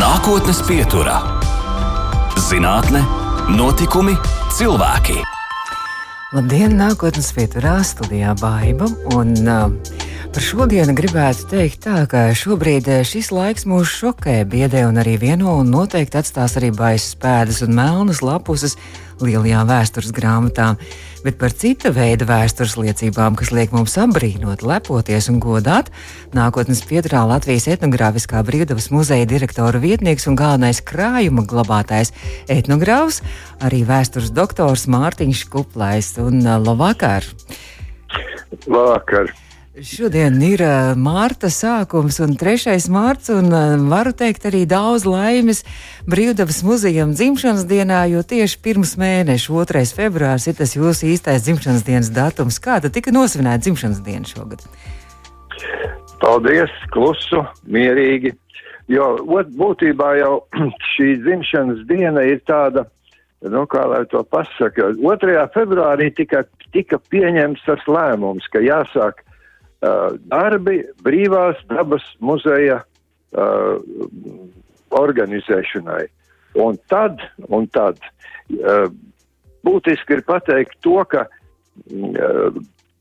Nākotnes pieturā - zinātne, notikumi, cilvēki. Labdien, nākotnes pieturā studijā Baiva. Un, uh, Par šodienu gribētu teikt tā, ka šobrīd eh, šis laiks mūs šokē, biedē un arī vieno, un noteikti atstās arī baisas pēdas un melnas lapuses lielajām vēstures grāmatām, bet par cita veida vēstures liecībām, kas liek mums apbrīnot, lepoties un godāt, nākotnes pieturā Latvijas etnogrāfiskā brīvdabas muzeja direktora vietnieks un galvenais krājuma glabātājs etnogrāfs, arī vēstures doktors Mārtiņš Kuplais un eh, labvakar! Labvakar! Šodien ir uh, mārta sākums un 3. mārts, un uh, varu teikt arī daudz laimes Brīvdabas muzejam dzimšanas dienā, jo tieši pirms mēneša, 2. februārs, ir tas jūsu īstais dzimšanas dienas datums. Kāda tika nosvinēta dzimšanas diena šogad? Paldies, klusu, mierīgi, jo ot, būtībā jau šī dzimšanas diena ir tāda, nu, kā lai to pasaka, 2. februārī tika, tika pieņemts tas lēmums, ka jāsāk darbi brīvās dabas muzeja uh, organizēšanai. Un tad, un tad uh, būtiski ir pateikt to, ka uh,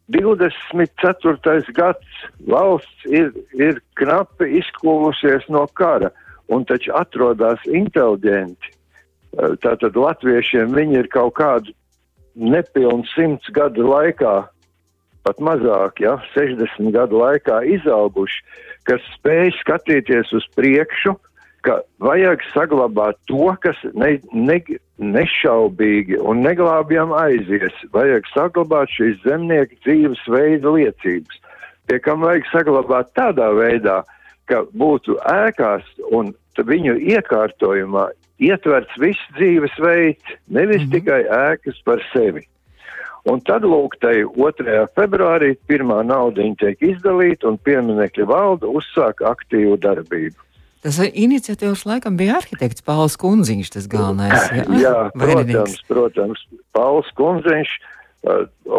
24. gads valsts ir, ir knapi izkūlusies no kara, un taču atrodas inteliģenti. Tātad latviešiem viņi ir kaut kādu nepilnu simts gadu laikā pat mazāk, ja, 60 gadu laikā izauguši, kas spēj skatīties uz priekšu, ka vajag saglabāt to, kas ne, ne, nešaubīgi un neglābjam aizies. Vajag saglabāt šīs zemnieku dzīves veida liecības, pie kam vajag saglabāt tādā veidā, ka būtu ēkās un viņu iekārtojumā ietverts viss dzīves veids, nevis mm -hmm. tikai ēkas par sevi. Un tad, lūk, tai 2. februārī pirmā naudiņa tiek izdalīta un pieminekļa valda uzsāk aktīvu darbību. Tas iniciatīvs laikam bija arhitekts Pauls Kunziņš, tas galvenais. Jā, jā protams, protams, Pauls Kunziņš,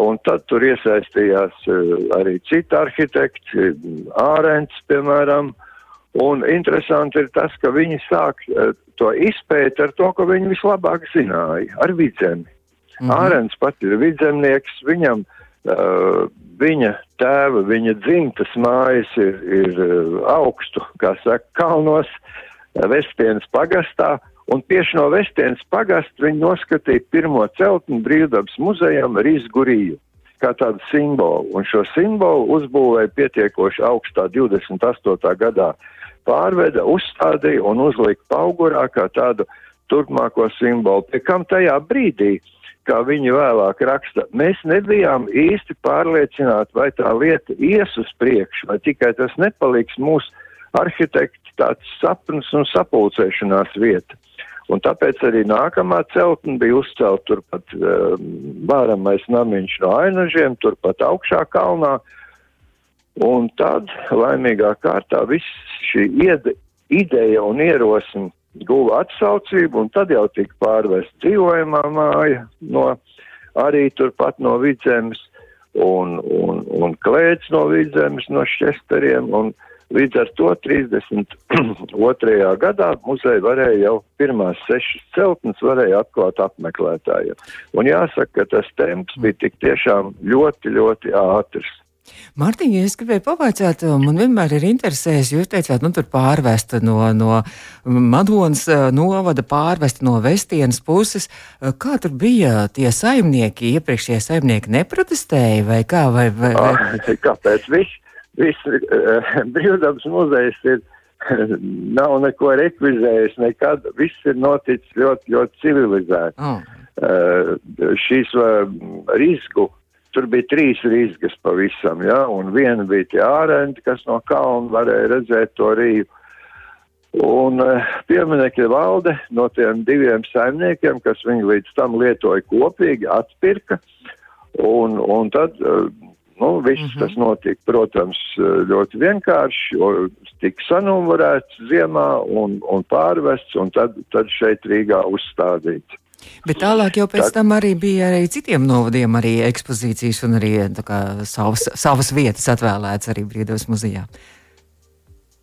un tad tur iesaistījās arī citi arhitekti, Ārents, piemēram, un interesanti ir tas, ka viņi sāk to izpēt ar to, ko viņi vislabāk zināja, ar vidzemi. Mm -hmm. Ārens pat ir vidzemnieks, viņam, uh, viņa tēva, viņa dzimtas mājas ir, ir augstu, kā saka, kalnos, Vestienas pagastā, un tieši no Vestienas pagasta viņi noskatīja pirmo celtni brīvdabas muzejam Rīzguriju kā tādu simbolu, un šo simbolu uzbūvēja pietiekoši augstā 28. gadā pārveda, uzstādīja un uzlika paugurā kā tādu turpmāko simbolu, pie kam tajā brīdī uh, kā viņi vēlāk raksta, mēs nebijām īsti pārliecināti, vai tā lieta ies uz priekšu, vai tikai tas nepaliks mūsu arhitekta tāds sapnis un sapulcēšanās vieta. Un tāpēc arī nākamā celtne bija uzcelt turpat uh, vāramais namiņš no ainažiem, turpat augšā kalnā. Un tad laimīgā kārtā viss šī iede, ideja un ierosme guva atsaucību, un tad jau tika pārvest dzīvojamā māja no arī turpat no vidzemes, un, un, un klēts no vidzemes, no šķesteriem, un līdz ar to 32. gadā muzeja varēja jau pirmās sešas celtnes varēja atklāt apmeklētājiem. Un jāsaka, ka tas temps bija tik tiešām ļoti, ļoti ātrs. Mārtiņa, es gribēju pavaicāt, man vienmēr ir interesējis, jūs teicāt, nu tur pārvesta no, no Madonas eh, novada, pārvesta no Vestienas puses. Eh, kā tur bija tie saimnieki, iepriekšējie saimnieki neprotestēja vai kā? Vai, vai, vai? Ah, kāpēc? Viss, viss brīvdabas muzejs ir nav neko rekvizējis nekad. Viss ir noticis ļoti, ļoti civilizēti. Oh. Šīs risku Tur bija trīs rīzgas pavisam, ja, un viena bija tie ārēnti, kas no kalna varēja redzēt to rīvu. Un uh, pieminekļa valde no tiem diviem saimniekiem, kas viņu līdz tam lietoja kopīgi, atpirka, un, un tad, uh, nu, viss mm -hmm. tas notika, protams, ļoti vienkārši, jo tika sanumurēts ziemā un, un pārvests, un tad, tad šeit Rīgā uzstādīts. Bet tālāk jau pēc tam arī bija arī citiem novadiem arī ekspozīcijas un arī kā, savas, savas vietas atvēlētas arī Brīdavas muzejā.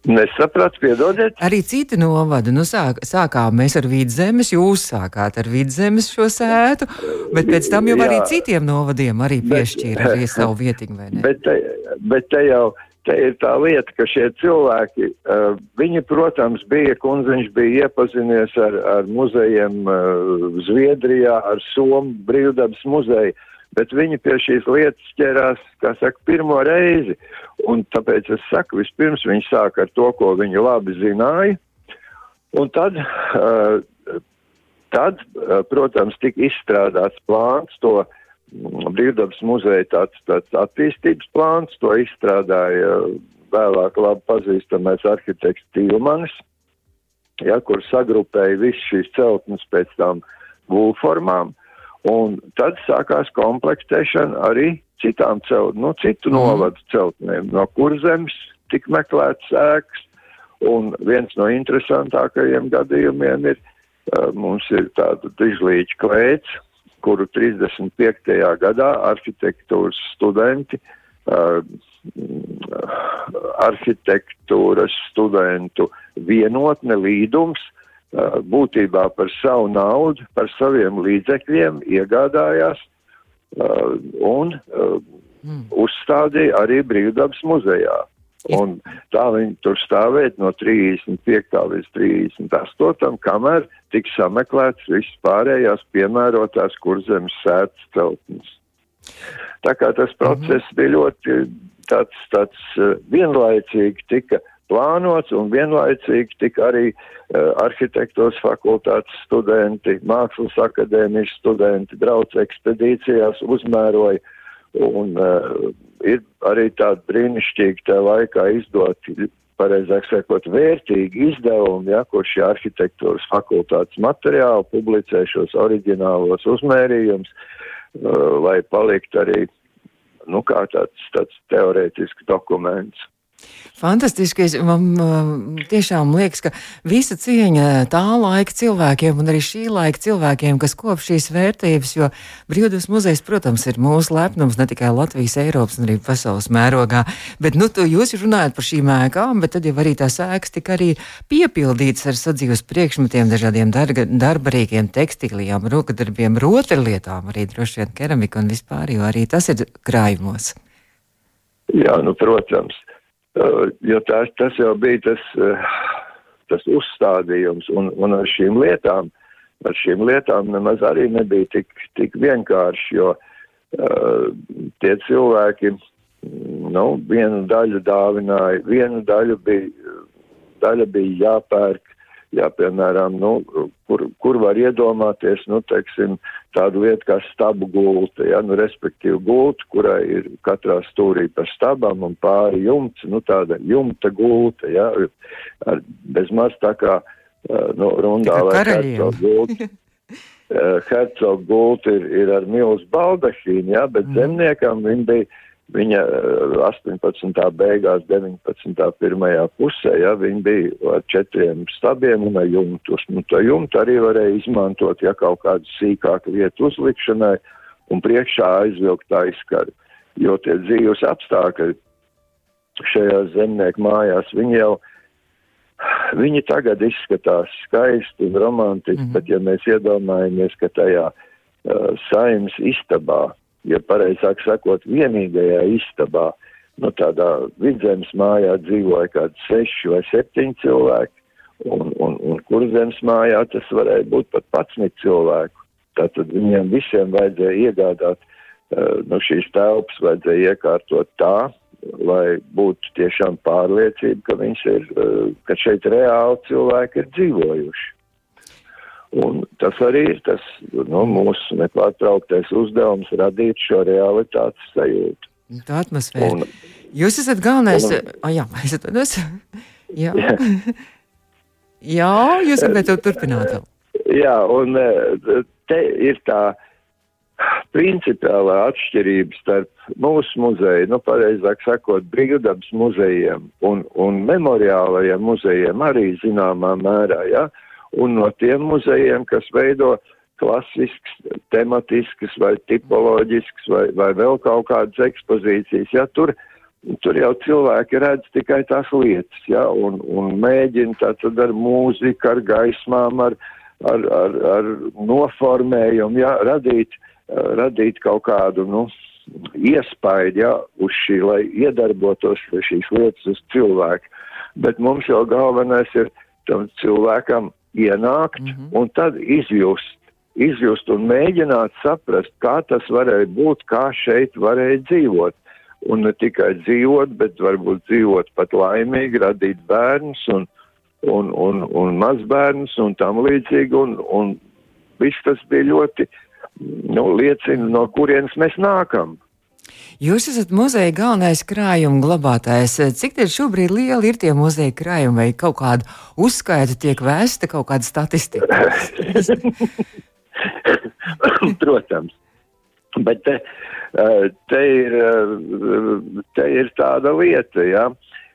Nesapratu, piedodiet. Arī citi novada. Nu, sāk, sākām mēs ar vidzemes, jūs sākāt ar vidzemes šo sētu, bet pēc tam jau Jā, arī citiem novadiem arī piešķīra arī savu vietiņu. Bet te, bet te jau te ir tā lieta, ka šie cilvēki, uh, viņi, protams, bija, kundziņš bija iepazinies ar, ar muzejiem uh, Zviedrijā, ar Somu brīvdabas muzeju, bet viņi pie šīs lietas ķerās, kā saka, pirmo reizi. Un tāpēc es saku, vispirms viņi sāk ar to, ko viņi labi zināja, un tad, uh, tad uh, protams, tika izstrādāts plāns to Brīvdabas muzeja tāds, tāds attīstības plāns, to izstrādāja vēlāk labi pazīstamais arhitekts Tīlmanis, ja, kur sagrupēja visu šīs celtnes pēc tām gulformām, un tad sākās komplektēšana arī citām celtnēm, no citu mm. novadu celtnēm, no kurzemes tik meklēts ēkas, un viens no interesantākajiem gadījumiem ir, mums ir tāda dižlīča klēts, kuru 35. gadā arhitektūras studenti, uh, arhitektūras studentu vienotne līdums uh, būtībā par savu naudu, par saviem līdzekļiem iegādājās uh, un mm. uzstādīja arī Brīvdabas muzejā. Un tā viņi tur stāvēja no 35. līdz 38. kamēr tika sameklēts viss pārējās piemērotās kurzemes sētas celtnes. Tā kā tas mhm. process bija ļoti tāds, tāds uh, vienlaicīgi tika plānots un vienlaicīgi tika arī uh, arhitektūras fakultātes studenti, mākslas akadēmijas studenti brauc ekspedīcijās, uzmēroja un uh, ir arī tādi brīnišķīgi tajā laikā izdoti, pareizāk sakot, vērtīgi izdevumi, ja, kur šie arhitektūras fakultātes materiāli publicē šos oriģinālos uzmērījumus, uh, lai palikt arī, nu, kā tāds, tāds teorētisks dokuments. Fantastiski. Man tiešām liekas, ka visa cieņa tā laika cilvēkiem un arī šī laika cilvēkiem, kas kop šīs vērtības, jo Brīvdabas muzejs, protams, ir mūsu lepnums ne tikai Latvijas, Eiropas un arī pasaules mērogā. Bet, nu, tu, jūs runājat par šīm ēkām, bet tad jau arī tās ēkas tika arī piepildītas ar sadzīves priekšmetiem, dažādiem darga, darbarīgiem, tekstīlijām, rokadarbiem, rotaļlietām, arī droši vien keramika un vispār, jo arī tas ir krājumos. Jā, nu, protams. Jo tas, tas jau bija tas, uh, tas uzstādījums, un, un ar šīm lietām, ar šīm lietām nemaz arī nebija tik, tik vienkārši, jo uh, tie cilvēki, nu, vienu daļu dāvināja, vienu daļu bija, daļa bija jāpērk, Jā, piemēram, nu, kur, kur var iedomāties, nu, teiksim, tādu lietu kā stabu gulta, ja, nu, respektīvi gulta, kurai ir katrā stūrī pa stabam un pāri jumts, nu, tāda jumta gulta, ja, ar, bez maz tā kā, nu, rundā vai hercog gulta. hercog gulta ir, ir ar milzu baldahīnu, ja, bet mm. zemniekam viņi bija Viņa 18. Eh, beigās, 19. pirmajā pusē, ja, viņa bija ar četriem stabiem un ar jumtu. Nu, to jumtu arī varēja izmantot, ja kaut kādu sīkāku vietu uzlikšanai un priekšā aizvilkt aizskaru. Jo tie dzīves apstākļi šajās zemnieku mājās, viņi jau, viņi tagad izskatās skaisti un romantiski, mm -hmm. bet ja mēs iedomājamies, ka tajā uh, saimas istabā ja pareizāk sakot, vienīgajā istabā, nu tādā vidzemes mājā dzīvoja kādi seši vai septiņi cilvēki, un, un, un kurzemes mājā tas varēja būt pat patsmit cilvēku. Tātad viņiem visiem vajadzēja iegādāt, uh, nu šīs telpas vajadzēja iekārtot tā, lai būtu tiešām pārliecība, ka, ir, uh, ka šeit reāli cilvēki ir dzīvojuši. Un tas arī ir tas nu, mūsu nepārtrauktais uzdevums radīt šo realitātes sajūtu. Tā atmosfēra. Un, Jūs esat galvenais. Un, oh, jā, es atvainojos. jā. jā, jūs gribētu turpināt. Jā, un e, te ir tā principiālā atšķirība starp mūsu muzeju, nu, pareizāk sakot, brīvdabas muzejiem un, un memoriālajiem muzejiem arī zināmā mērā, jā. Ja? Un no tiem muzejiem, kas veido klasisks, tematisks vai tipoloģisks vai, vai vēl kaut kādas ekspozīcijas. Ja, tur tur jau cilvēki redz tikai tās lietas, ja, un, un mēģina tātad ar mūziku, ar gaismām, ar, ar, ar, ar noformējumu, ja, radīt, radīt kaut kādu, nu, iespaidu, ja, uz šī, lai iedarbotos šīs lietas uz cilvēku. Bet mums jau galvenais ir tam cilvēkam ienākt mm -hmm. un tad izjust. Izjust un mēģināt saprast, kā tas varēja būt, kā šeit varēja dzīvot un ne tikai dzīvot, bet varbūt dzīvot pat laimīgi, radīt bērnus un, un, un, un mazbērnus un tam līdzīgi, un, un viss tas bija ļoti, nu, liecina, no kurienes mēs nākam. Jūs esat muzeja galvenais krājuma glabātājs. Cik tad šobrīd lieli ir tie muzeja krājumi, vai kaut kāda uzskaita tiek vēsta, kaut kāda statistika? Protams. Bet te, Eh, te ir, eh, te ir tāda lieta, ja.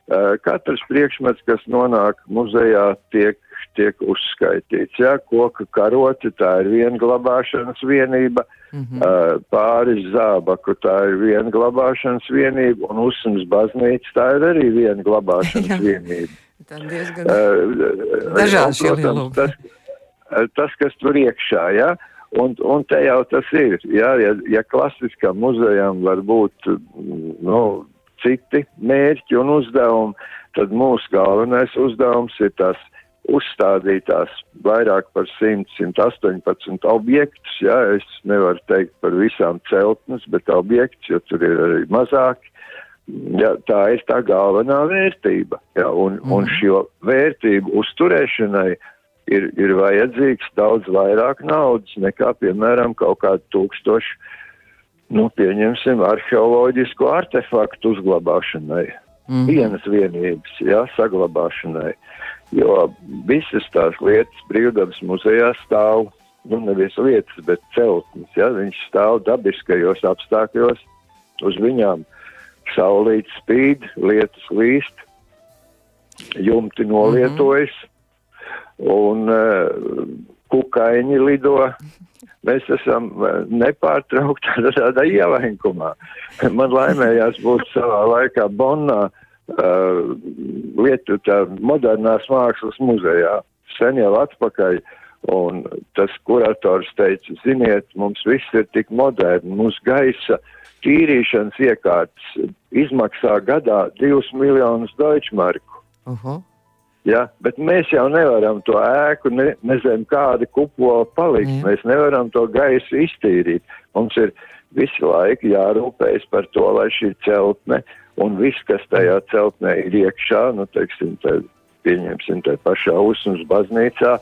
Eh, katrs priekšmets, kas nonāk muzejā, tiek, tiek uzskaitīts. Ja? Koka karote, tā ir viena glabāšanas vienība, mm -hmm. pāris zābaku, tā ir viena glabāšanas vienība, un uzsums baznīca, tā ir arī viena glabāšanas vienība. Tā diezgan uh, dažādi šie lielumi. Tas, tas, kas tur iekšā, ja? Uh, Un, un te jau tas ir. Jā, ja, ja klasiskam muzejam var būt nu, citi mērķi un uzdevumi, tad mūsu galvenais uzdevums ir tās uzstādītās vairāk par 100, 118 objektus. Jā, es nevaru teikt par visām celtnes, bet objektus, jo tur ir arī mazāki. Jā, tā ir tā galvenā vērtība. Jā, un, mm. un šo vērtību uzturēšanai ir, ir vajadzīgs daudz vairāk naudas nekā, piemēram, kaut kādu tūkstošu, nu, pieņemsim, arheoloģisku artefaktu uzglabāšanai. Mm. Vienas vienības, jā, saglabāšanai. Jo visas tās lietas brīvdabas muzejā stāv, nu, nevis lietas, bet celtnes, jā, viņš stāv dabiskajos apstākļos, uz viņām saulīt spīd, lietas līst, jumti nolietojas. Mm -hmm un uh, kukaiņi lido. Mēs esam uh, nepārtraukti tādā ievainkumā. Man laimējās būt savā laikā Bonnā uh, lietu tā modernās mākslas muzejā. Sen jau atpakaļ. Un tas kurators teica, ziniet, mums viss ir tik moderni, mums gaisa tīrīšanas iekārtas izmaksā gadā divus miljonus deutschmarku. Uh -huh. Ja? Bet mēs jau nevaram to ēku, ne, nezinu, kādi kupola palikt. Jā. Mēs nevaram to gaisu iztīrīt. Mums ir visu laiku jārūpējas par to, lai šī celtne un viss, kas tajā celtnē ir iekšā, nu, teiksim, te, pieņemsim, te pašā Usmas baznīcā,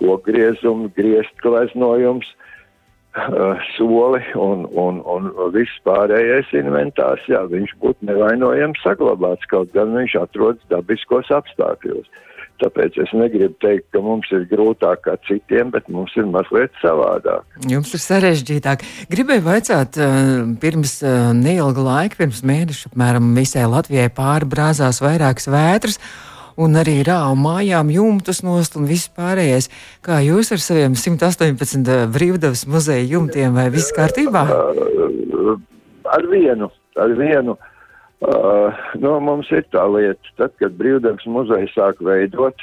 kokgriezums, griezt gleznojums, uh, soli un, un, un viss pārējais inventārs, jā, viņš būtu nevainojams saglabāts, kaut gan viņš atrodas dabiskos apstākļos. Tāpēc es negribu teikt, ka mums ir grūtāk kā citiem, bet mums ir mazliet savādāk. Jums ir sarežģītāk. Gribēju vaicāt, eh, pirms eh, neilga laika, pirms mēneša, apmēram visai Latvijai pārbrāzās vairākas vētras. Un arī rāva mājām jumtus nost un viss pārējais. Kā jūs ar saviem 118 eh, brīvdevas muzeja jumtiem vai viss kārtībā? Ar vienu, ar vienu. Uh, Uh, nu, mums ir tā lieta, tad, kad brīvdabas muzeja sāk veidot,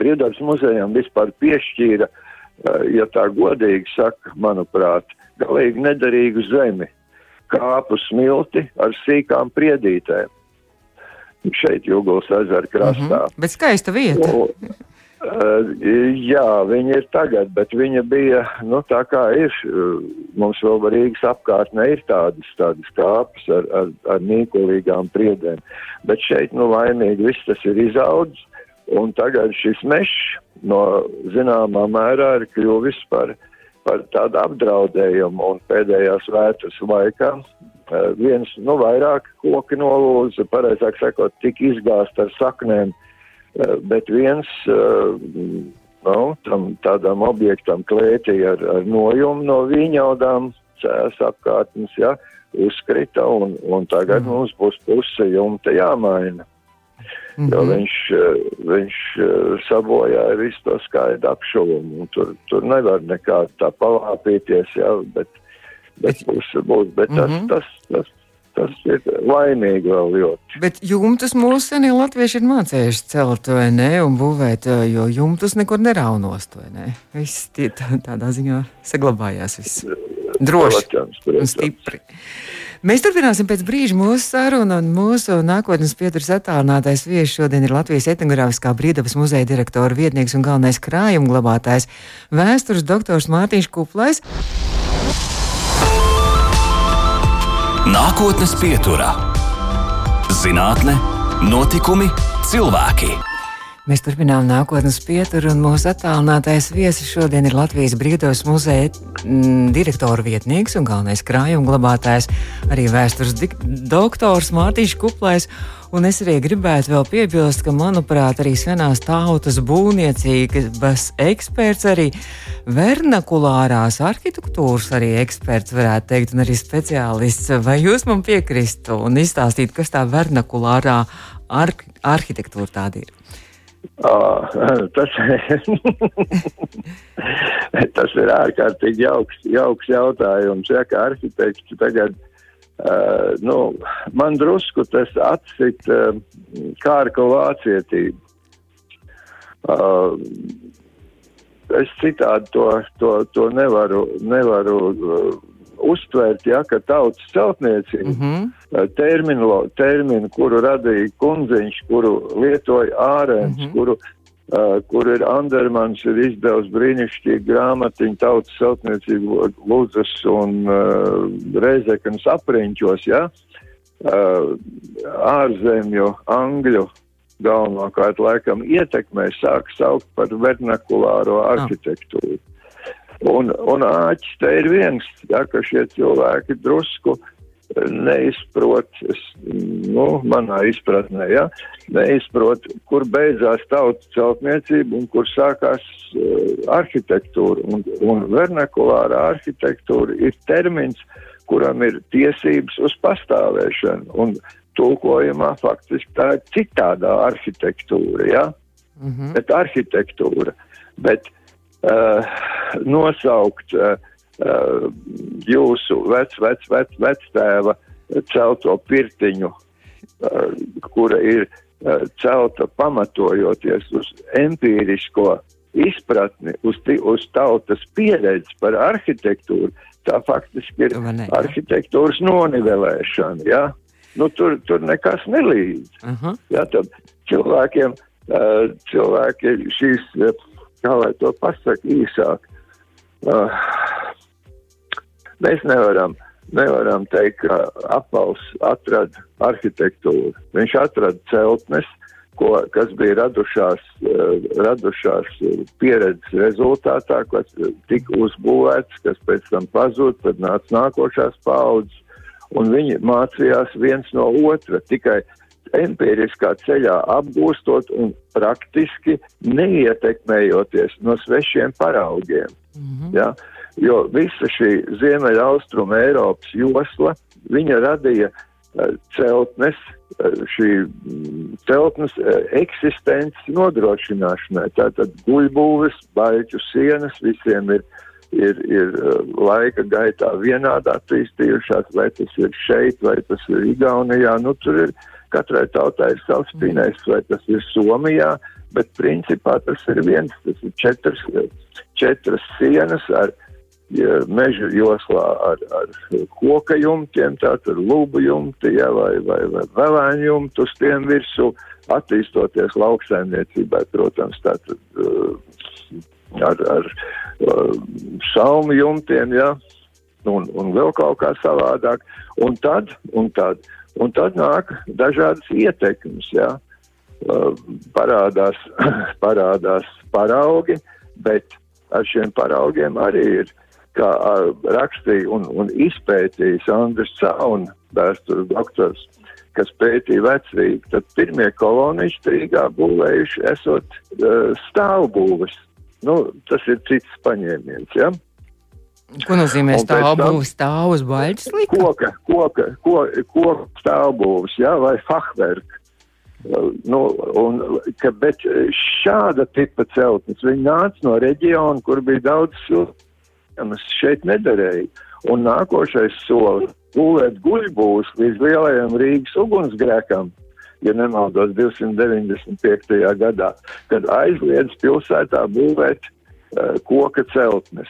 brīvdabas muzejam vispār piešķīra, uh, ja tā godīgi saka, manuprāt, galīgi nederīgu zemi, kāpu smilti ar sīkām priedītēm. Šeit Jūglas ezera krastā. Mm -hmm. Bet skaista vieta. Un, Uh, jā, viņa ir tagad, bet viņa bija, nu, tā kā ir, mums vēl Rīgas apkārtnē ir tādas, tādas kāpes ar, ar, ar nīkulīgām priedēm, bet šeit, nu, laimīgi viss tas ir izaudzis, un tagad šis mešs no zināmā mērā ir kļuvis par, par tādu apdraudējumu, pēdējās vētras laikā uh, viens, nu, vairāk koki nolūza, pareizāk sakot, tik izgāst ar saknēm, uh, Eh, bet viens eh, nu, tam, tādam objektam klētī ar, ar nojumu no viņaudām cēs apkārtnes, ja, uzkrita un, un tagad mm. mums būs puse jumta jāmaina. Mm -hmm. Jo mhm. viņš, eh, viņš sabojāja visu to skaidu apšuvumu, un tur, tur nevar nekā tā palāpīties, jā, bet, bet būs, būs, bet mm -hmm. tas, tas, tas tas ir laimīgi vēl ļoti. Bet jumtus mūsu senie latvieši ir mācējuši celt vai ne, un būvēt, jo jumtus nekur neraunost, vai ne? Viss tie, tā, tādā ziņā saglabājās viss droši protams, protams. un stipri. Mēs turpināsim pēc brīža mūsu sarunu, un mūsu nākotnes pieturas attālinātais viesis šodien ir Latvijas etnogrāfiskā brīvdabas muzeja direktora vietnieks un galvenais krājuma glabātājs - vēstures doktors Mārtiņš Kuplais. Nākotnes pieturā - zinātne, notikumi, cilvēki. Mēs turpinām nākotnes pieturu, un mūsu attālinātais viesis šodien ir Latvijas Brīvdabas muzeja mm, direktora vietnieks un galvenais krājuma glabātājs, arī vēstures doktors Mārtiņš Kuplais. Un es arī gribētu vēl piebilst, ka, manuprāt, arī senās tautas būvniecības eksperts, arī vernakulārās arhitektūras arī eksperts, varētu teikt, un arī speciālists. Vai jūs man piekristu un izstāstītu, kas tā vernakulārā ar arhitektūra tāda ir? Oh, tas, tas ir ārkārtīgi jauks, jauks jautājums. Ja, kā arhitekts tagad, uh, nu, man drusku tas atsit uh, kārka vācietību. Uh, es citādi to, to, to nevaru, nevaru uh, uztvērt, ja, ka tautas celtniecība mm -hmm. terminu, terminu, kuru radīja kundziņš, kuru lietoja ārēns, mm -hmm. kuru, uh, kur ir Andermans, ir izdevusi brīnišķīgu grāmatiņu tautas celtniecību Lūdzas un uh, Reizeknas apriņķos, ja, uh, ārzemju, angļu galvenokārt laikam ietekmē sāk saukt par vernakulāro arhitektūru. Oh. Un, un āķis te ir viens, ja, ka šie cilvēki drusku eh, neizprot, es, nu, manā izpratnē, ja, neizprot, kur beidzās tautas celtniecība un kur sākās uh, arhitektūra. Un, un vernakulārā arhitektūra ir termins, kuram ir tiesības uz pastāvēšanu. Un tulkojumā faktiski tā ir citādā arhitektūra, ja, mm -hmm. bet arhitektūra. Bet uh, nosaukt uh, jūsu vec, vec, vec, vectēva celto pirtiņu, uh, kura ir uh, celta pamatojoties uz empīrisko izpratni, uz, uz tautas pieredzi par arhitektūru, tā faktiski ir ne, arhitektūras nonivelēšana. Ja? Nu, tur, tur nekas nelīdz. Uh -huh. ja, cilvēkiem, cilvēki šīs kā lai to pasaka īsāk. Mēs nevaram, nevaram teikt, ka apels atrada arhitektūru. Viņš atrada celtnes, ko, kas bija radušās, uh, radušās pieredzes rezultātā, kas tika uzbūvēts, kas pēc tam pazuda, tad nāca nākošās paudzes, un viņi mācījās viens no otra. Tikai empiriskā ceļā apgūstot un praktiski neietekmējoties no svešiem paraugiem. Mm -hmm. ja? Jo visa šī Ziemeļaustruma Eiropas josla, viņa radīja uh, celtnes, uh, šī mm, celtnes uh, eksistences nodrošināšanai. Tātad guļbūves, baļķu sienas visiem ir ir, ir laika gaitā vienādi attīstījušās, vai tas ir šeit, vai tas ir Igaunijā. Nu, tur ir Katrai tautai ir savs pinējs, vai tas ir Somijā, bet principā tas ir viens, tas ir četras, četras sienas ar ja, meža joslā ar, ar koka jumtiem, tātad lūbu jumti, ja, vai, vai, vai velēņu jumtu uz tiem virsū, attīstoties lauksaimniecībai, protams, tātad uh, ar, ar uh, salmu jumtiem, ja, un, un vēl kaut kā savādāk. Un tad, un tad Un tad nāk dažādas ietekmes, jā. Uh, parādās, parādās paraugi, bet ar šiem paraugiem arī ir, kā uh, rakstīja un, un izpētījis Andris Cauna, vēstures doktors, kas pētīja vecrīgu, tad pirmie kolonisti Rīgā būvējuši esot uh, stāvbūves. Nu, tas ir cits paņēmiens. Ja? Ko nozīmē stāvbūves stāv uz baļķis? Koka, koka, koka, koka stāvbūves, jā, vai fahverk. Nu, un, ka, bet šāda tipa celtnes, viņi nāca no reģiona, kur bija daudz siltumas, šeit nederēja. Un nākošais solis būvēt guļbūs līdz lielajam Rīgas ugunsgrēkam, ja nemaldos 295. gadā, kad aizliedz pilsētā būvēt uh, koka celtnes.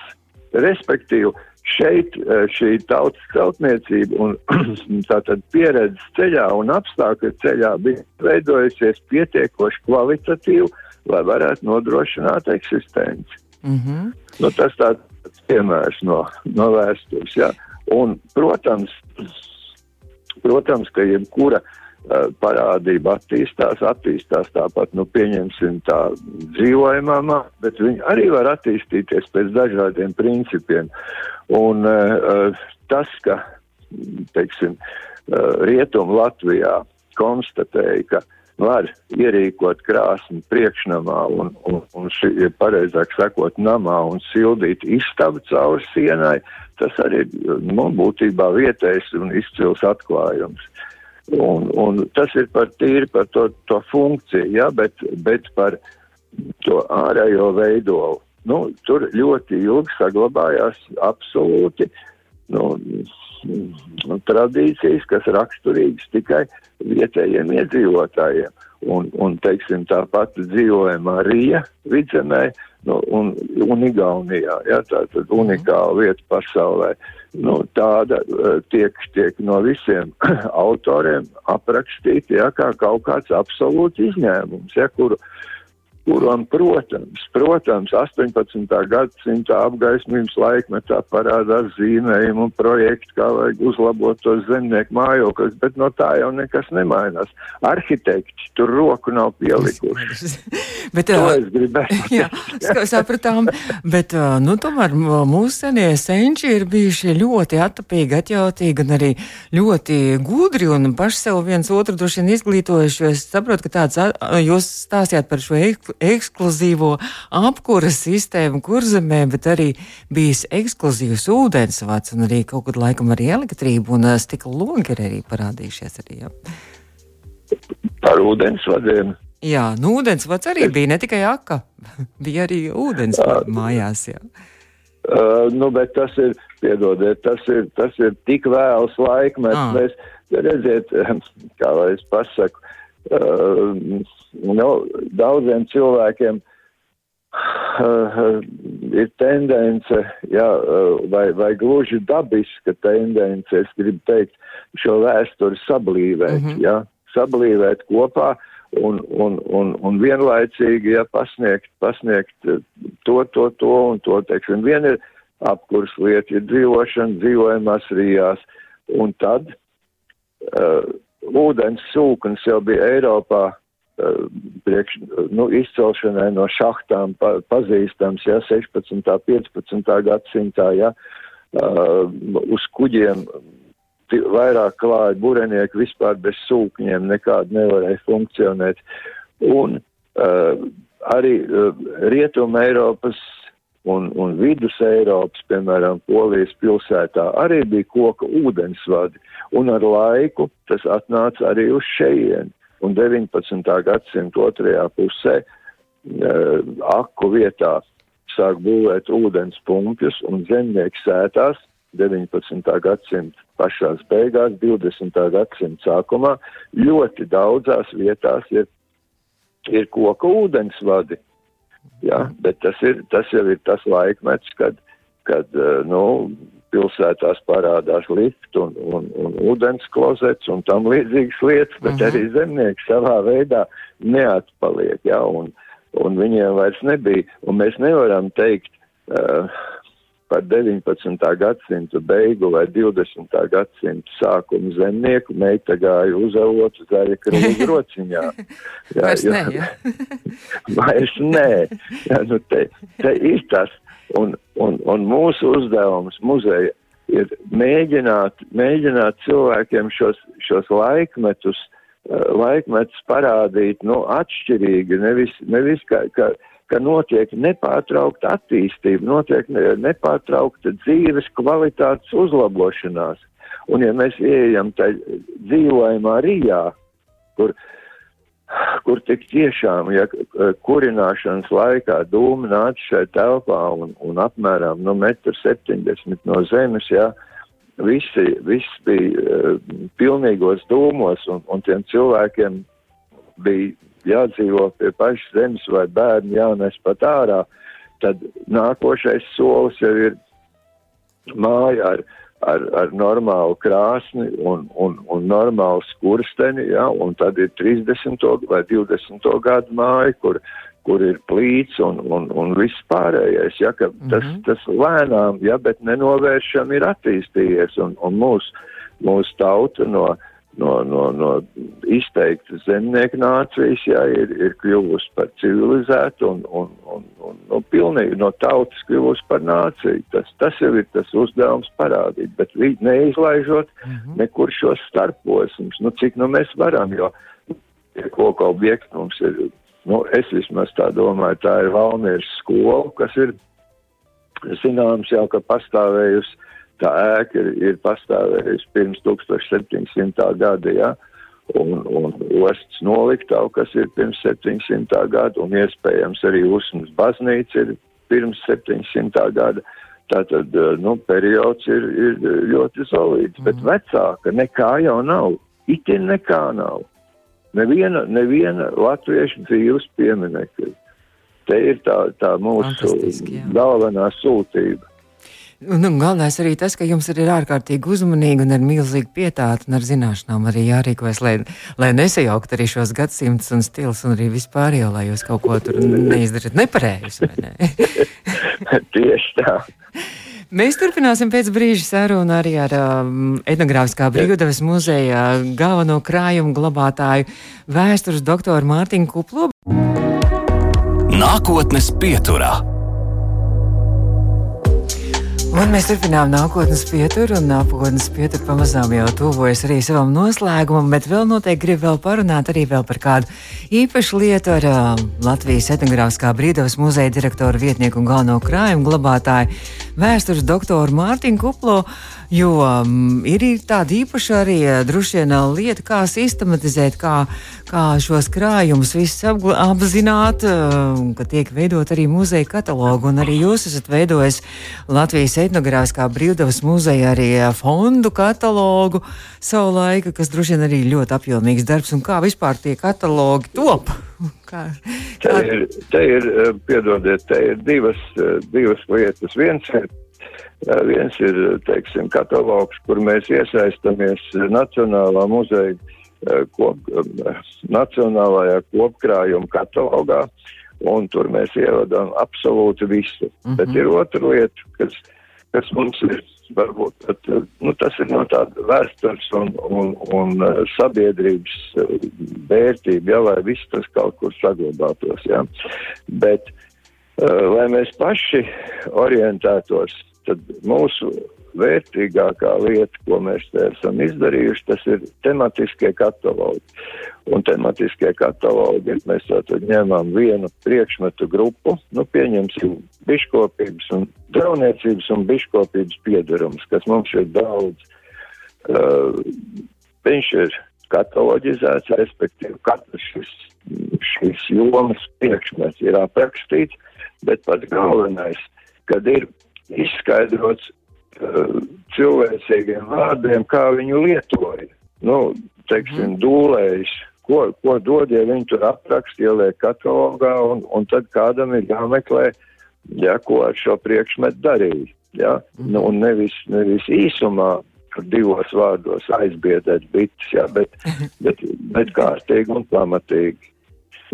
Respektīvi, šeit uh, šī tautas celtniecība un tātad pieredzes ceļā un apstākļu ceļā bija veidojusies pietiekoši kvalitatīvi, lai varētu nodrošināt eksistenci. Mm -hmm. nu, tas tāds piemērs no, no vēstures. Ja. Un, protams, protams, ka jebkura uh, parādība attīstās, attīstās tāpat, nu, pieņemsim tā dzīvojamā, bet viņi arī var attīstīties pēc dažādiem principiem. Un uh, tas, ka, teiksim, uh, Rietum Latvijā konstatēja, ka var ierīkot krāsni priekšnamā un, un, un šī, pareizāk sakot, namā un sildīt istabu cauri sienai, tas arī nu, būtībā vietējs un izcils atklājums. Un, un tas ir par tīri par to, to funkciju, ja, bet, bet par to ārējo veidolu. Nu, tur ļoti ilgi saglabājās absolūti nu, tradīcijas, kas raksturīgas tikai vietējiem iedzīvotājiem. Un, un teiksim, tā pati dzīvojamā Rija vidzemē nu, un, un Igaunijā, ja, tā tad unikāla vieta pasaulē. Nu, tāda uh, tiek, tiek no visiem autoriem aprakstīta, ja, kā kaut kāds absolūts izņēmums, ja, kuru kuram, protams, protams, 18. gadsimta apgaismības laikmetā parādās zīmējumi un projekti, kā vajag uzlabot tos zemnieku mājokļus, bet no tā jau nekas nemainās. Arhitekti tur roku nav pielikuši. bet, to es gribēju. jā, sapratām, bet, nu, tomēr mūsu senie senči ir bijuši ļoti attapīgi, atjautīgi un arī ļoti gudri un paši sev viens otru droši vien izglītojuši, es saprotu, ka tāds, jūs stāstījāt par šo ekskluzīvo apkuras sistēmu kurzemē, bet arī bijis ekskluzīvs ūdensvats un arī kaut kad laikam arī elektrība un stikla logi ir arī parādījušies arī. Jā. Par ūdensvadiem. Jā, nu ūdensvads arī bija ne tikai aka, bija arī ūdens mājās. Jā. Uh, nu, bet tas ir, piedodiet, tas ir, tas ir tik vēls laikmets. Ah. Mēs, redziet, kā lai es pasaku, uh, nu, daudziem cilvēkiem uh, ir tendence, jā, uh, vai, vai gluži dabiska tendence, es gribu teikt, šo vēsturi sablīvēt, mm -hmm. jā, sablīvēt kopā un, un, un, un vienlaicīgi, ja pasniegt, pasniegt to, to, to un to, teiksim, vien ir apkurs lieta, ir dzīvošana dzīvojamās rijās, un tad uh, ūdens sūknis jau bija Eiropā priekš, nu, izcelšanai no šahtām pa, pazīstams, ja, 16. 15. gadsimtā, ja, uh, uz kuģiem vairāk klāja burenieki vispār bez sūkņiem, nekādi nevarēja funkcionēt. Un uh, arī uh, Rietuma Eiropas un, un vidus Eiropas, piemēram, Polijas pilsētā arī bija koka ūdensvadi, un ar laiku tas atnāca arī uz šejienu. Un 19. gadsimta otrajā pusē uh, aku vietā sāk būvēt ūdens pumpjus un zemnieki sētās 19. gadsimta pašās beigās, 20. gadsimta sākumā ļoti daudzās vietās ir, ir koka ūdensvadi. Jā, bet tas, ir, tas jau ir tas laikmets, kad, kad eh, nu, pilsētās parādās lift un, un, un ūdens klozets un tam līdzīgas lietas, bet uh mhm. -huh. arī zemnieki savā veidā neatpaliek, jā, un, un viņiem vairs nebija, un mēs nevaram teikt, uh, par 19. gadsimtu beigu vai 20. gadsimtu sākumu zemnieku meita gāja uz avotu zaļa krūze rociņā. Jā, Vairs jo, nē, jā. Vairs nē. Jā, nu te, te ir tas. Un, un, un mūsu uzdevums muzeja ir mēģināt, mēģināt cilvēkiem šos, šos laikmetus, uh, laikmetus parādīt, nu, atšķirīgi, nevis, nevis kā, kā ka notiek nepārtraukta attīstība, notiek nepārtraukta dzīves kvalitātes uzlabošanās. Un ja mēs ieejam tā dzīvojamā Rijā, kur, kur tik tiešām, ja kurināšanas laikā dūmi nāca šai telpā un, un apmēram nu, 1,70 no zemes, ja, visi, viss bija uh, pilnīgos dūmos, un, un tiem cilvēkiem bija jādzīvo pie pašas zemes vai bērni jānes pat ārā, tad nākošais solis jau ir māja ar, ar, ar normālu krāsni un, un, un normālu skursteni, ja, un tad ir 30. vai 20. gadu māja, kur, kur ir plīts un, un, un viss pārējais, ja, ka tas, mm -hmm. tas lēnām, ja, bet nenovēršam ir attīstījies, un, un mūsu mūs tauta no no, no, no izteiktas zemnieku nācijas, jā, ir, ir kļuvusi par civilizētu un, un, un, un nu, pilnīgi no tautas kļuvusi par nāciju. Tas, tas jau ir tas uzdevums parādīt, bet neizlaižot mm -hmm. nekur šos starposmus, nu cik nu mēs varam, jo koku objekti mums ir, nu es vismaz tā domāju, tā ir Valmieras skola, kas ir zināms jau, ka pastāvējusi tā ēka ir, ir pastāvējusi pirms 1700. gada, ja, un, un ostas noliktavu, kas ir pirms 700. gada, un iespējams arī Usmas baznīca ir pirms 700. gada. Tātad, nu, periods ir, ir ļoti solīds, mm. bet vecāka nekā jau nav. Itin nekā nav. Neviena, neviena latviešu dzīves pieminekļa. Te ir tā, tā mūsu galvenā sūtība. Un, un galvenais arī tas, ka jums ir ārkārtīgi uzmanīgi un ar milzīgu pietātu un ar zināšanām arī jārīkojas, lai, lai nesajaukt arī šos gadsimtus un stils un arī vispārējo, lai jūs kaut ko tur neizdarat nepareizi. Ne? Tieši tā. Mēs turpināsim pēc brīža sarunu arī ar um, etnogrāfiskā brīvdevas muzeja galveno krājumu glabātāju vēstures doktoru Mārtiņu Kuplo. Nākotnes pieturā. Un mēs turpinām nākotnes pieturu, un nākotnes pietura pamazām jau tuvojas arī savam noslēgumam, bet vēl noteikti grib vēl parunāt arī vēl par kādu īpašu lietu ar uh, Latvijas etnogrāfiskā brīdavas muzeja direktoru vietnieku un galveno krājumu glabātāju vēstures doktoru Mārtiņu Kuplo. Uh, Jo um, ir tāda īpaša arī uh, droši vien uh, lieta, kā sistematizēt, kā, kā šos krājumus visus apzināt, uh, ka tiek veidot arī muzeja katalogu. Un arī jūs esat veidojis Latvijas etnogrāfiskā brīvdevas muzeja arī fondu katalogu savu laiku, kas droši vien arī ļoti apjomīgs darbs. Un kā vispār tie katalogi top? Kā, kā... Te ir, te ir, piedodiet, te ir divas, divas lietas. Viens ir Viens ir, teiksim, katalogs, kur mēs iesaistamies Nacionālā muzeja kop, Nacionālajā kopkrājuma katalogā, un tur mēs ievadām absolūti visu. Mm -hmm. Bet ir otra lieta, kas, kas mums ir varbūt, bet, nu, tas ir no tāda vēstures un, un, un sabiedrības vērtība, ja, lai viss tas kaut kur saglabātos, jā. Bet, lai mēs paši orientētos tad mūsu vērtīgākā lieta, ko mēs te esam izdarījuši, tas ir tematiskie katalogi. Un tematiskie katalogi, mēs tātad ņemam vienu priekšmetu grupu, nu pieņemsim biškopības un drauniecības un biškopības piedarums, kas mums ir daudz. Uh, viņš ir kataloģizēts, respektīvi katrs šis, šīs jomas priekšmets ir aprakstīts, bet pats galvenais, kad ir izskaidrots uh, cilvēcīgiem vārdiem, kā viņu lietoja. Nu, teiksim, mm. dūlējs, ko, ko dod, ja viņi tur apraksta, ieliek katalogā, un, un tad kādam ir jāmeklē, ja, ko ar šo priekšmetu darīja. Ja? Mm. Nu, un nevis, nevis īsumā divos vārdos aizbiedēt bites, ja, bet, bet, bet kārtīgi un pamatīgi.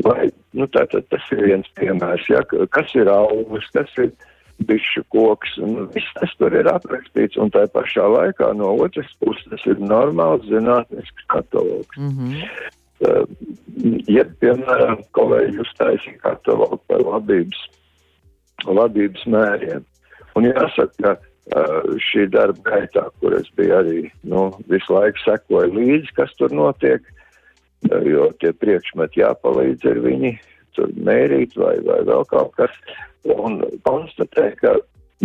Vai, nu, tātad tas ir viens piemērs, ja, kas ir augurs, kas ir bišu koks, un viss tas tur ir aprakstīts, un tā pašā laikā no otras puses ir normāls zinātnisks katalogs. Mm -hmm. Uh, ja, piemēram, kolēģi uztaisīja katalogu par labības, labības mēriem, un jāsaka, ka uh, šī darba gaitā, kur es biju arī, nu, visu laiku sekoju līdzi, kas tur notiek, uh, jo tie priekšmeti jāpalīdz ar viņi tur mērīt vai, vai vēl kaut kas un konstatē, ka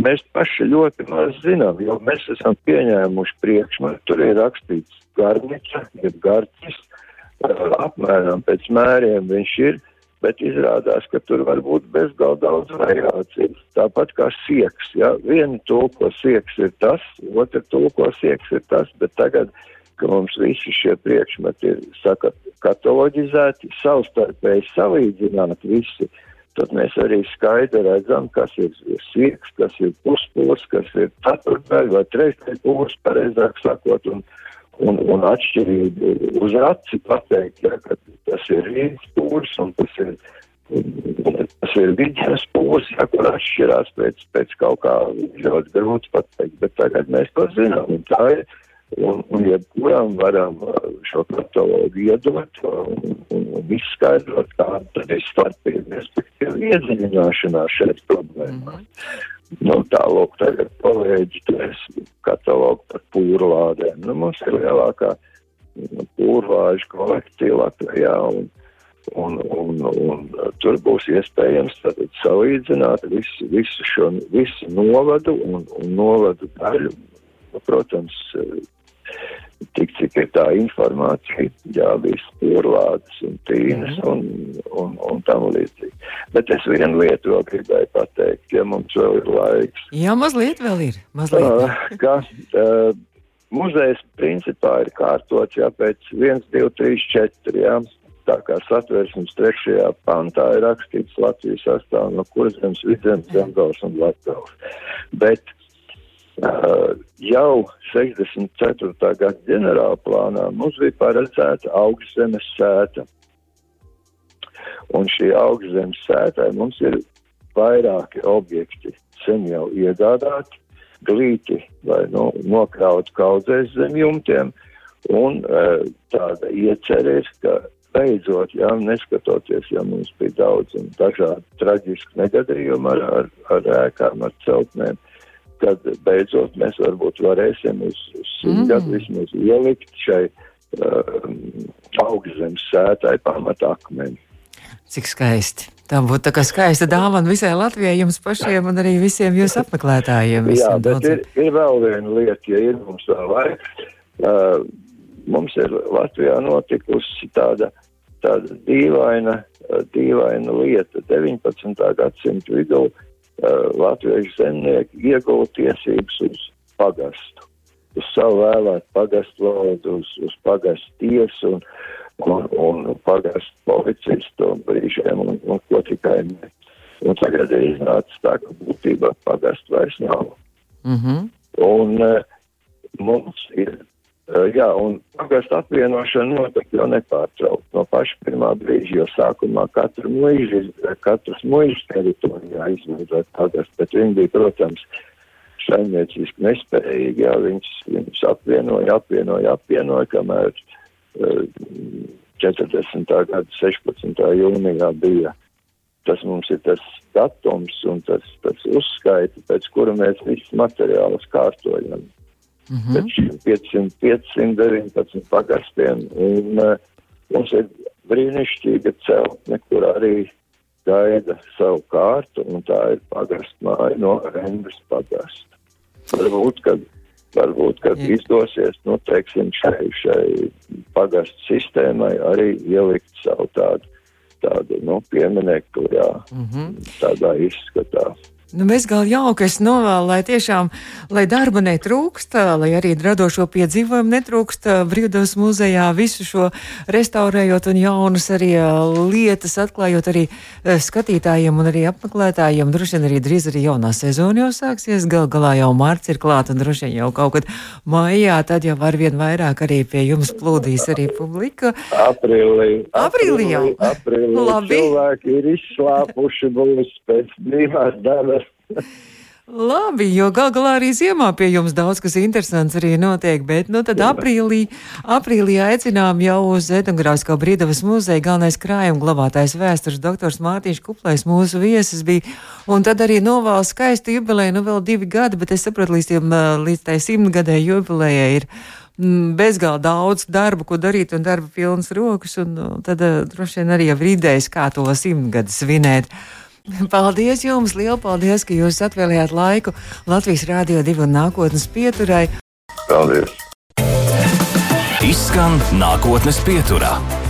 mēs paši ļoti maz zinām, jo mēs esam pieņēmuši priekšmetu, tur ir rakstīts garnica, ir garcis, apmēram pēc mēriem viņš ir, bet izrādās, ka tur var būt bezgal daudz variācijas. Tāpat kā sieks, ja viena tulko sieks ir tas, otra tulko sieks ir tas, bet tagad, ka mums visi šie priekšmeti ir, saka, kataloģizēti, savstarpēji salīdzināti visi, tad mēs arī skaidri redzam, kas ir sieks, kas ir puspūrs, kas ir ceturtdaļa vai trešdaļa pūrs, pareizāk sakot, un, un, un atšķirīgi uz aci pateikt, ja, ka tas ir viens pūrs un tas ir, tas ir vidzemes pūrs, ja, kur atšķirās pēc, pēc kaut kā ļoti grūti pateikt, bet tagad mēs to zinām, tā ir, un, un jebkuram varam uh, šo katalogu iedot un, un, un izskaidrot, kāda tad ir starpība, respektīvi iedziļināšanās šeit problēmā. Mm -hmm. Nu, tālāk, tagad kolēģi turēs katalogu par pūrlādēm. Nu, mums ir lielākā nu, pūrlāžu kolekcija Latvijā, un, un, un, un tur būs iespējams salīdzināt visu, visu šo visu novadu un, un novadu daļu. Nu, protams, tik cik ir tā informācija, jā, viss turlādes un tīnas mm. un, un, un tam līdzīgi. Bet es vienu lietu vēl gribēju pateikt, ja mums vēl ir laiks. Jā, mazliet vēl ir. Mazliet. Uh, ka, uh, muzejs principā ir kārtots, jā, pēc 1, 2, 3, 4, jā. Tā kā satversmes trešajā pantā ir rakstīts Latvijas sastāv no kurzemes, vidzemes, zemgals un latgals. Bet jau 64. gada ģenerāla plānā mums bija paredzēta augstzemes sēta. Un šī augstzemes sētā mums ir vairāki objekti sen jau iegādāti, glīti vai nu, nokrauti kaudzēs zem jumtiem. Un tāda iecerē ir, ka beidzot, jā, neskatoties, ja mums bija daudz un dažādi traģiski negadījumi ar, ar, ar ēkām, ar celtnēm, uh, kad beidzot mēs varbūt varēsim uz, uz mm. gadu vismaz ielikt šai um, augstzemes sētai pamata akmeni. Cik skaisti. Tā būtu tā kā skaista dāvana visai Latvijai, jums pašiem un arī visiem jūsu apmeklētājiem. Jā, bet ir, ir vēl viena lieta, ja ir mums vēl laiks. Uh, mums ir Latvijā notikusi tāda, tāda dīvaina, uh, dīvaina lieta 19. gadsimta vidū. Uh, Uh, latviešu zemnieki ieguva tiesības uz pagastu, uz savu vēlētu pagastu valdu, uz, uz pagastu tiesu un, un, un pagastu policistu un brīžiem un, un ko tikai ne. Un tagad ir iznācis tā, ka būtībā pagastu vairs nav. Mm -hmm. Un uh, mums ir jā, un pagastu apvienošana notika jau nepārtraukt no paša pirmā brīža, jo sākumā katru muižu, katras muižas teritorijā izveidot pagastu, bet viņi bija, protams, saimnieciski nespējīgi, jā, viņus, viņus apvienoja, apvienoja, apvienoja, kamēr uh, 40. gada 16. jūnijā bija. Tas mums ir tas datums un tas, tas uzskaita, pēc kura mēs visus materiālus kārtojam. Mm -hmm. pēc šiem 500, 519 pagastiem. Un, uh, mums ir brīnišķīga celtne, kur arī gaida savu kārtu, un tā ir pagastmāja no Rendas pagasta. Varbūt, kad, varbūt, kad Jā. izdosies, nu, teiksim, šai, šai pagastu sistēmai arī ielikt savu tādu, tādu, nu, pieminekli, jā, mm -hmm. tādā izskatā. Nu, mēs gal jauki es novēlu, lai tiešām, lai darba netrūkst, lai arī radošo piedzīvojumu netrūkst brīvdabas muzejā, visu šo restaurējot un jaunas arī lietas atklājot arī skatītājiem un arī apmeklētājiem. Droši vien arī drīz arī jaunā sezona jau sāksies, gal galā jau mārts ir klāt un droši vien jau kaut kad maijā, tad jau var vien vairāk arī pie jums plūdīs arī publika. Aprīlī. Aprīlī jau. Aprīlī. Labi. Cilvēki ir izslāpuši būs pēc brīvās dabas Labi, jo gal galā arī ziemā pie jums daudz kas interesants arī notiek, bet nu tad aprīlī, aprīlī aicinām jau uz Etnogrāfiskā brīdavas muzeja galvenais krājuma glabātājs vēstures doktors Mārtiņš Kuplais mūsu viesis bija, un tad arī novēl skaistu jubileju, nu vēl divi gadi, bet es saprotu, līdz, tiem, līdz tai simtgadē jubilejai ir mm, bezgalīgi daudz darba, ko darīt, un darba pilnas rokas, un nu, tad droši vien arī jau rīdējis, kā to simtgadu svinēt. Paldies jums! Lielu paldies, ka jūs atvēlējāt laiku Latvijas Rādio 2 un nākotnes pieturai. Paldies! Izskan nākotnes pieturā.